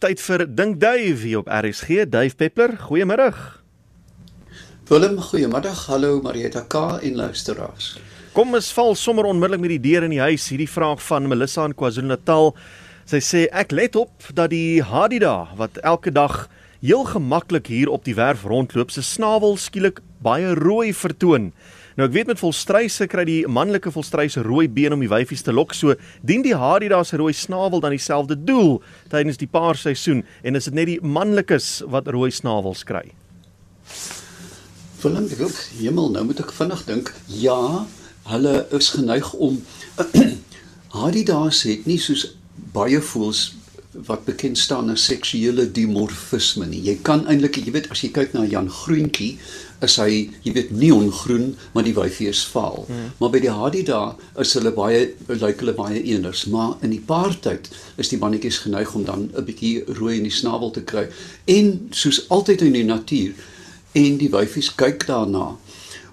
Tyd vir Dink Dave hier op RSG. Dave Peppler, goeiemôre. Willem, goeiemiddag. Hallo Marieta K en luisteraars. Kom ons val sommer onmiddellik met die deur in die huis. Hierdie vraag van Melissa in KwaZulu-Natal. Sy sê ek let op dat die Hadida wat elke dag heel gemaklik hier op die werf rondloop, se snavel skielik baie rooi vertoon. Nou ek weet met volstryse kry die manlike volstryse rooi been om die wyfies te lok. So dien die Hadida se rooi snavel dan dieselfde doel tydens die paarseisoen en is dit net die manlikes wat rooi snavels kry? Willem, ek wil hemel nou moet ek vinnig dink. Ja, hulle is geneig om Hadida het nie soos baie voels wat bekend staan as seksuele dimorfisme nie. Jy kan eintlik, jy weet as jy kyk na Jan Groentjie, is hy, jy weet, neongroen, maar die wyfie is vaal. Hmm. Maar by die Hadida is hulle baie lyk hulle baie eenders, maar in die paartyd is die mannetjies geneig om dan 'n bietjie rooi in die snavel te kry. En soos altyd in die natuur en die wyfies kyk daarna.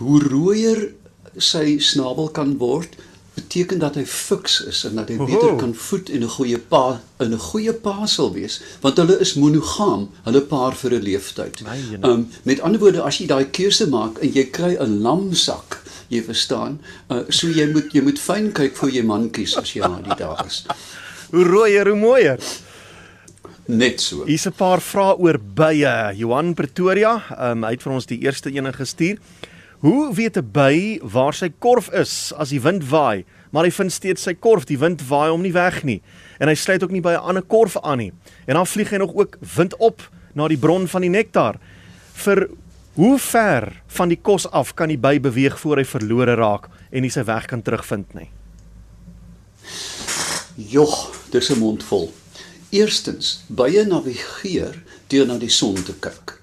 Hoe rooier sy snavel kan word, beteken dat hy fiks is en dat hy beter kan voed en 'n goeie pa in 'n goeie pa sal wees want hulle is monogam hulle paar vir 'n leeftyd. Um met ander woorde as jy daai keuse maak en jy kry 'n lamsak jy verstaan uh, so jy moet jy moet fyn kyk vir jou man kies as jy aan die dag is. hoe rooier hoe mooier. Net so. Hier's 'n paar vrae oor bye. Johan Pretoria, um, hy het vir ons die eerste een gestuur. Hoe weet 'n by waar sy korf is as die wind waai, maar hy vind steeds sy korf, die wind waai hom nie weg nie en hy sluit ook nie by 'n ander korf aan nie. En dan vlieg hy nog ook wind op na die bron van die nektar. Vir hoe ver van die kos af kan die by beweeg voor hy verlore raak en nie sy weg kan terugvind nie? Jogg, dis 'n mond vol. Eerstens, bye navigeer deur na die son te kyk.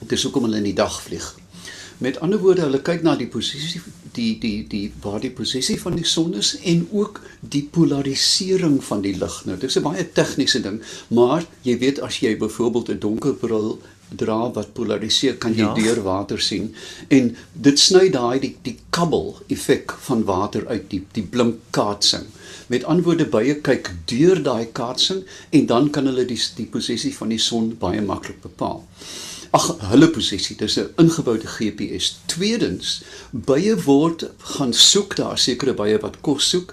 Dit is hoekom hulle in die dag vlieg. Met ander woorde, hulle kyk na die posisie die die die waar die posisie van die son is en ook die polarisering van die lig. Nou, dit is 'n baie tegniese ding, maar jy weet as jy byvoorbeeld 'n donker bril dra wat polariseer, kan jy ja. deur water sien en dit sny daai die die kabbel effek van water uit die die blink kaatsing. Met antwoorde baie kyk deur daai kaatsing en dan kan hulle die die posisie van die son baie maklik bepaal ag hulle posisie dis 'n ingeboude GPS tweedens bye word gaan soek daar sekere bye wat kos soek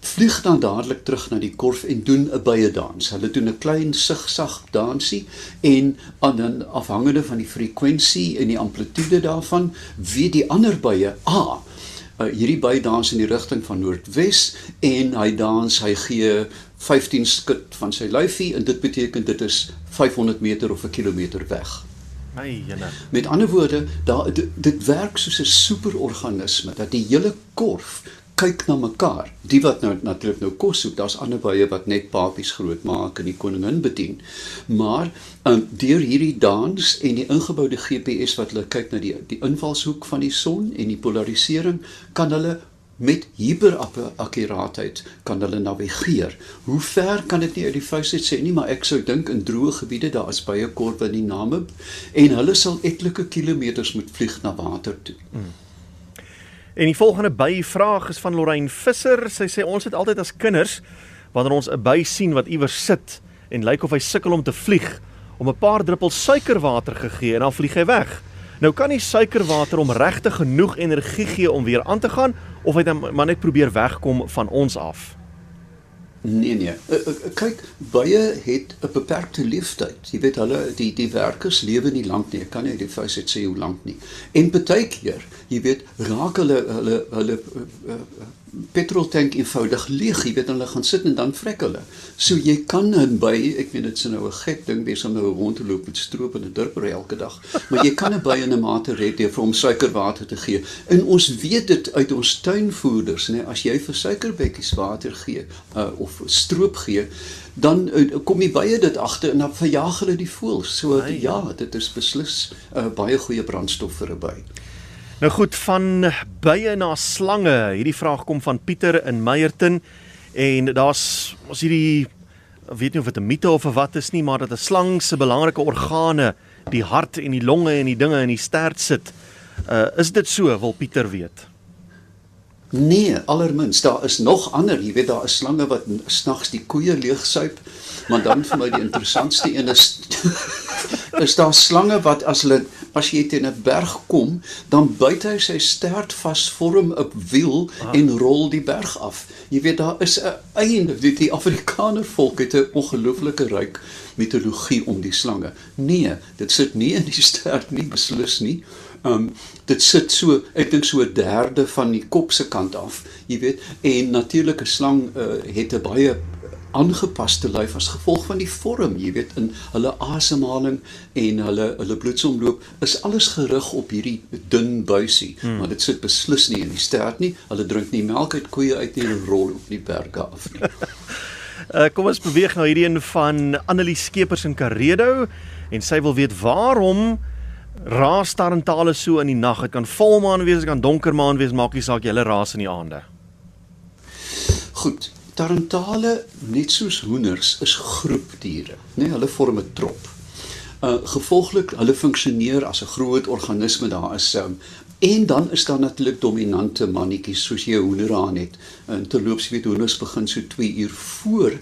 vlieg dan dadelik terug na die korf en doen 'n bye dans hulle doen 'n klein sigsag dansie en dan afhangende van die frekwensie en die amplitude daarvan weet die ander bye ah Uh, hierdie by dans in die rigting van noordwes en hy dans hy gee 15 skud van sy lyfie en dit beteken dit is 500 meter of 'n kilometer weg. Ai, jene. Met ander woorde, daar dit werk soos 'n superorganisme dat die hele korf kyk na mekaar. Die wat nou natuurlik nou kos soek, daar's ander baie wat net papies groot maak en die koningin bedien. Maar um, deur hierdie dans en die ingeboude GPS wat hulle kyk na die die invalshoek van die son en die polarisering, kan hulle met hiperakkuraatheid kan hulle navigeer. Hoe ver kan dit nie uit die vuis uit sê nie, maar ek sou dink in droë gebiede daar is baie korwe in die name en hulle sal etlike kilometers moet vlieg na water toe. Hmm. En die volgende byvraag is van Lorraine Visser. Sy sê ons het altyd as kinders wanneer ons 'n by sien wat iewers sit en lyk of hy sukkel om te vlieg, om 'n paar druppels suikerwater gegee en dan vlieg hy weg. Nou kan die suikerwater om regtig genoeg energie gee om weer aan te gaan of hy dan maar net probeer wegkom van ons af. Nee nee. Uh, uh, kyk, baie het 'n beperkte leeftyd. Jy weet hulle die die werkers lewe nie lank nie. Ek kan nie die feit sê hoe lank nie. En baie keer, jy weet, raak hulle hulle hulle uh, uh, petroltank eenvoudig leeg, jy weet hulle gaan sit en dan vrek hulle. So jy kan in by, ek weet dit is nou 'n gek ding wees om nou rond te loop met stroop en 'n durper elke dag, maar jy kan 'n by in 'n mate red deur vir hom suikerwater te gee. En ons weet dit uit ons tuinvoerders, nê, as jy vir suikerbekkies water gee uh, of stroop gee, dan uh, kom jy baie dit agter en dan verjaag hulle die voëls. So nee, ja, dit is beslis 'n uh, baie goeie brandstof vir 'n by. Nou goed, van bye na slange. Hierdie vraag kom van Pieter in Meyerton en daar's ons hierdie weet nie of dit 'n mite of wat is nie, maar dat 'n slang se belangrike organe, die hart en die longe en die dinge in die stert sit. Uh is dit so, wil Pieter weet? Nee, allermins. Daar is nog ander, jy weet daar is slange wat snags die koeie leegsuip, maar dan vir my die interessantste een is is daar slange wat as hulle as jy teen 'n berg kom, dan buit hy sy stert vas vorm 'n wiel ah. en rol die berg af. Jy weet daar is 'n einde, die, die Afrikaner volk het 'n ongelooflike ryk mitologie om die slange. Nee, dit sit nie in die stert nie, beslis nie. Um dit sit so, ek dink so 'n derde van die kop se kant af, jy weet, en natuurlike slang uh, het 'n baie aangepaste lyf as gevolg van die vorm, jy weet, in hulle asemhaling en hulle hulle bloedsomloop is alles gerig op hierdie dun buisie, hmm. maar dit sit beslis nie in die stert nie. Hulle drink nie melk uit koeie uit nie en rol op die berge af nie. uh, kom ons beweeg nou hierdie een van Annelie Skeepers in Karedo en sy wil weet waarom raas tarantale so in die nag. Dit kan volmaan wees, dit kan donker maan wees, maak nie saak jy hulle raas in die aande. Goed. Tarantale, net soos hoenders, is groepdiere, né? Nee, hulle vorm 'n trop. Uh gevolglik, hulle funksioneer as 'n groot organisme daar is. Um, en dan is daar natuurlik dominante mannetjies soos jy hoender aan het. En terloops weet hoenders begin so 2 uur voor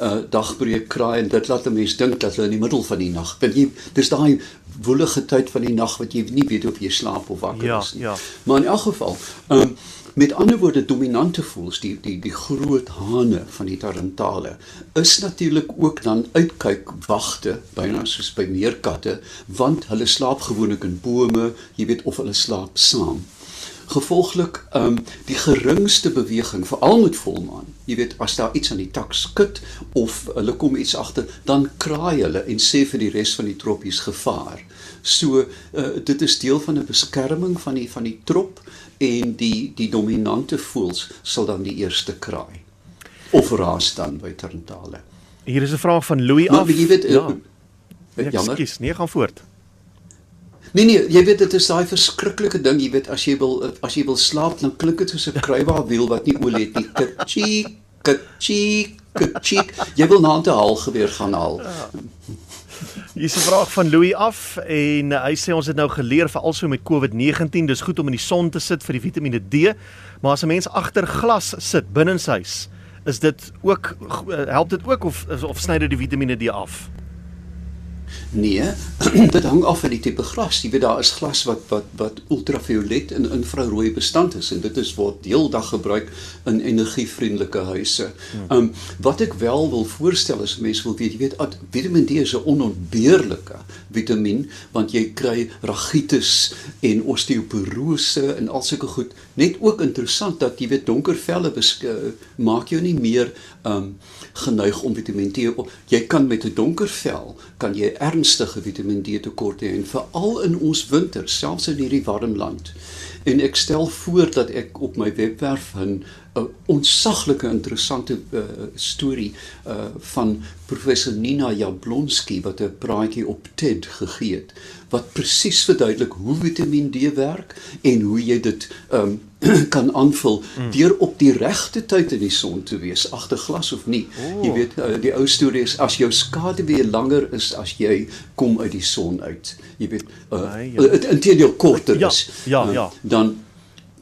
uh dagbreek kraai en dit laat 'n mens dink dat hulle in die middel van die nag. Want jy dis daai woelige tyd van die nag wat jy nie weet of jy slaap of wakker ja, is nie. Ja. Maar in elk geval, um Met ander woorde dominante voels die die die groot hane van die tarantale is natuurlik ook dan uitkyk wagte byna soos by meerkatte want hulle slaap gewoonlik in bome, jy weet of hulle slaap saam. Gevolglik ehm um, die geringste beweging veral met volmaan. Jy weet as daar iets aan die tak skud of hulle kom iets agter, dan kraai hulle en sê vir die res van die troppies gevaar. So uh, dit is deel van 'n beskerming van die van die trop en die die dominante voels sal dan die eerste kraai of raas dan by terntale. Hier is 'n vraag van Louis af. Maar jy weet ja. Uh, jammer. Ekskuus, nee, gaan voort. Nee nee, jy weet dit is daai verskriklike ding, jy weet as jy wil as jy wil slaap dan klink dit soos 'n kruiwa wiel wat nie olie het nie. Kitchie, kitchie, kitchie. Jy wil na 'n haal geweer gaan haal. Ja. Hier is 'n vraag van Louis af en hy sê ons het nou geleer vir alsou met COVID-19 dis goed om in die son te sit vir die Vitamiene D, maar as 'n mens agter glas sit binnenshuis, is dit ook help dit ook of of sny dit die Vitamiene D af? Nee, dit hang af van die tipe glas. Jy weet daar is glas wat wat wat ultraviolet en infrarooi bestand is en dit is word heeldag gebruik in energievriendelike huise. Hmm. Ehm um, wat ek wel wil voorstel is mense wil weet, jy weet Vitamiin D is 'n onontbeerlike vitamien want jy kry ragitis en osteoporose en al sulke goed. Net ook interessant dat jy weet donker velle maak jou nie meer ehm um, geneig om Vitamiin D op. Jy kan met 'n donker vel kan jy ernstige Vitamiin D tekorte hê en veral in ons winter, selfs in hierdie warm land. En ek stel voor dat ek op my webwerf 'n onsaglike interessante uh, storie uh, van professor Nina Jablonski wat 'n praatjie op TED gegee het wat presies verduidelik hoe Vitamiin D werk en hoe jy dit um, kan aanvul mm. deur op die regte tyd in die son te wees agter glas of nie. Oh. Jy weet uh, die ou storie is as jou skaduwee langer is as jy kom uit die son uit. Jy weet uh, nee, ja. uh, intedeel korter ja, is. Ja, ja. Uh, dan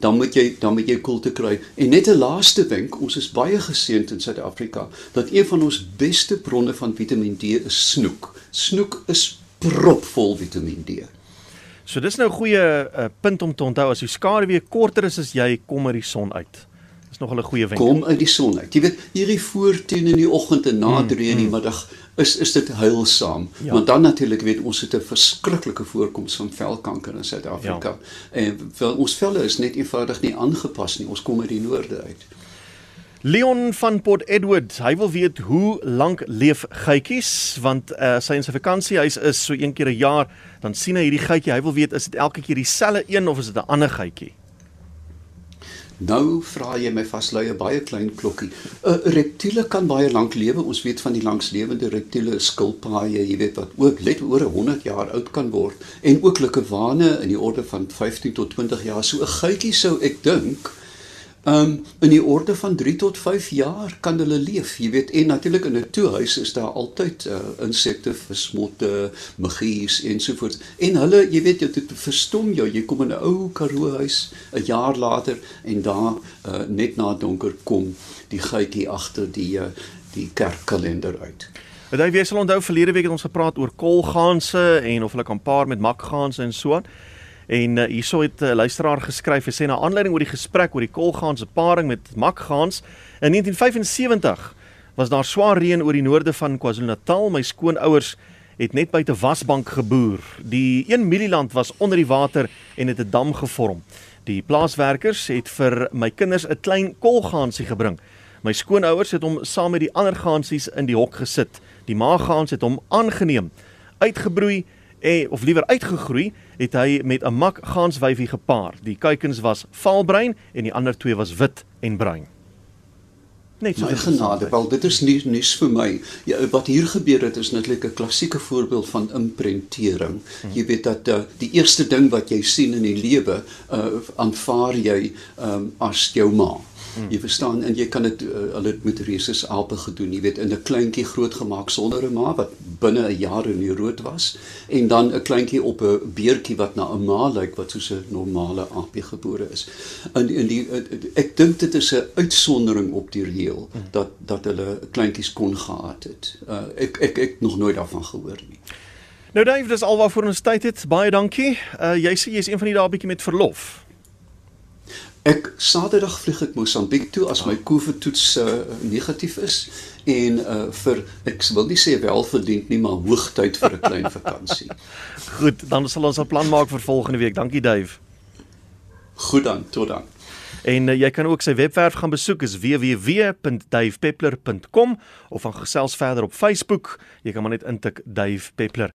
dan moet jy dan moet jy koelte kry. En net 'n laaste wenk, ons is baie geseënd in Suid-Afrika dat een van ons beste bronne van Vitamiin D is snoek. Snoek is propvol Vitamiin D. So dis nou 'n goeie uh, punt om te onthou as jou skaduwee korter is as jy kom uit die son uit. Dis nog 'n goeie wenk. Kom uit die son uit. Jy weet hierdie voorteen in die oggend en na 3 mm, in die mm. middag is is dit heilsaam. Ja. Want dan natuurlik weet ons het 'n verskriklike voorkoms van velkanker in Suid-Afrika. Ja. En wel ons velle is net eenvoudig nie aangepas nie. Ons kom uit die noorde uit. Leon van Port Edward, hy wil weet hoe lank leef geitjies want uh, sy in sy vakansiehuis is so een keer 'n jaar, dan sien hy hierdie geitjie. Hy wil weet is dit elke keer dieselfde een of is dit 'n ander geitjie? Nou vra jy my vaslui 'n baie klein klokkie. 'n uh, Reptiele kan baie lank lewe. Ons weet van die langslewende reptiele, skilpaaie, jy weet wat ook let oor 100 jaar oud kan word en ook likkewane in die orde van 15 tot 20 jaar. So 'n geitjie sou ek dink Um in die orde van 3 tot 5 jaar kan hulle leef. Jy weet, en natuurlik in 'n toehuis is daar altyd uh, insekte, vismotte, muggies ensovoorts. En hulle, jy weet, dit verstom jou. Jy kom in 'n ou Karoo huis 'n jaar later en daar uh, net na donker kom die geitjie agter die uh, die kerkkalender uit. Wat jy weet sal onthou verlede week het ons gepraat oor kolganse en of hulle kan paar met makganse en so aan. En uh, hierso het 'n uh, luisteraar geskryf en sê na aanleiding oor die gesprek oor die kolgaan se paring met makgaans in 1975 was daar swaar reën oor die noorde van KwaZulu-Natal. My skoonouers het net buite Wasbank geboer. Die 1 mielieland was onder die water en het 'n dam gevorm. Die plaaswerkers het vir my kinders 'n klein kolgaansie gebring. My skoonouers het hom saam met die ander gaansies in die hok gesit. Die maagaans het hom aangeneem, uitgebroei en of liewer uitgegroei het hy met 'n mak gaanswyfie gepaar. Die kuikens was vaalbruin en die ander twee was wit en bruin. Net so genade, wel dit is nie nuus vir my. Ja, wat hier gebeur het is netlik 'n klassieke voorbeeld van imprentering. Hmm. Jy weet dat uh, die eerste ding wat jy sien in die lewe, uh, aanvaar jy um, as jou ma. Hmm. Jy verstaan en jy kan dit uh, hulle het met rhesus ape gedoen, jy weet in 'n kleintjie grootgemaak sonder 'n ma wat binne 'n jaar in die rood was en dan 'n kleintjie op 'n beertjie wat na 'n ma lyk wat soos 'n normale aapie gebore is. In in die ek dink dit is 'n uitsondering op die reël hmm. dat dat hulle kleintjies kon gehad het. Uh, ek ek ek nog nooit daarvan gehoor nie. Nou Dave, dis alwaar ons tyd het. Baie dankie. Uh jy sê jy's een van die dae bietjie met verlof. Ek Saterdag vlieg ek Mosambiek toe as my COVID toets uh, negatief is en uh, vir ek wil nie sê welverdiend nie maar hoogtyd vir 'n klein vakansie. Goed, dan sal ons 'n plan maak vir volgende week. Dankie Dave. Goed dan, tot dan. En uh, jy kan ook sy webwerf gaan besoek is www.davepeppler.com of gaan gesels verder op Facebook. Jy kan maar net intik Dave Peppler.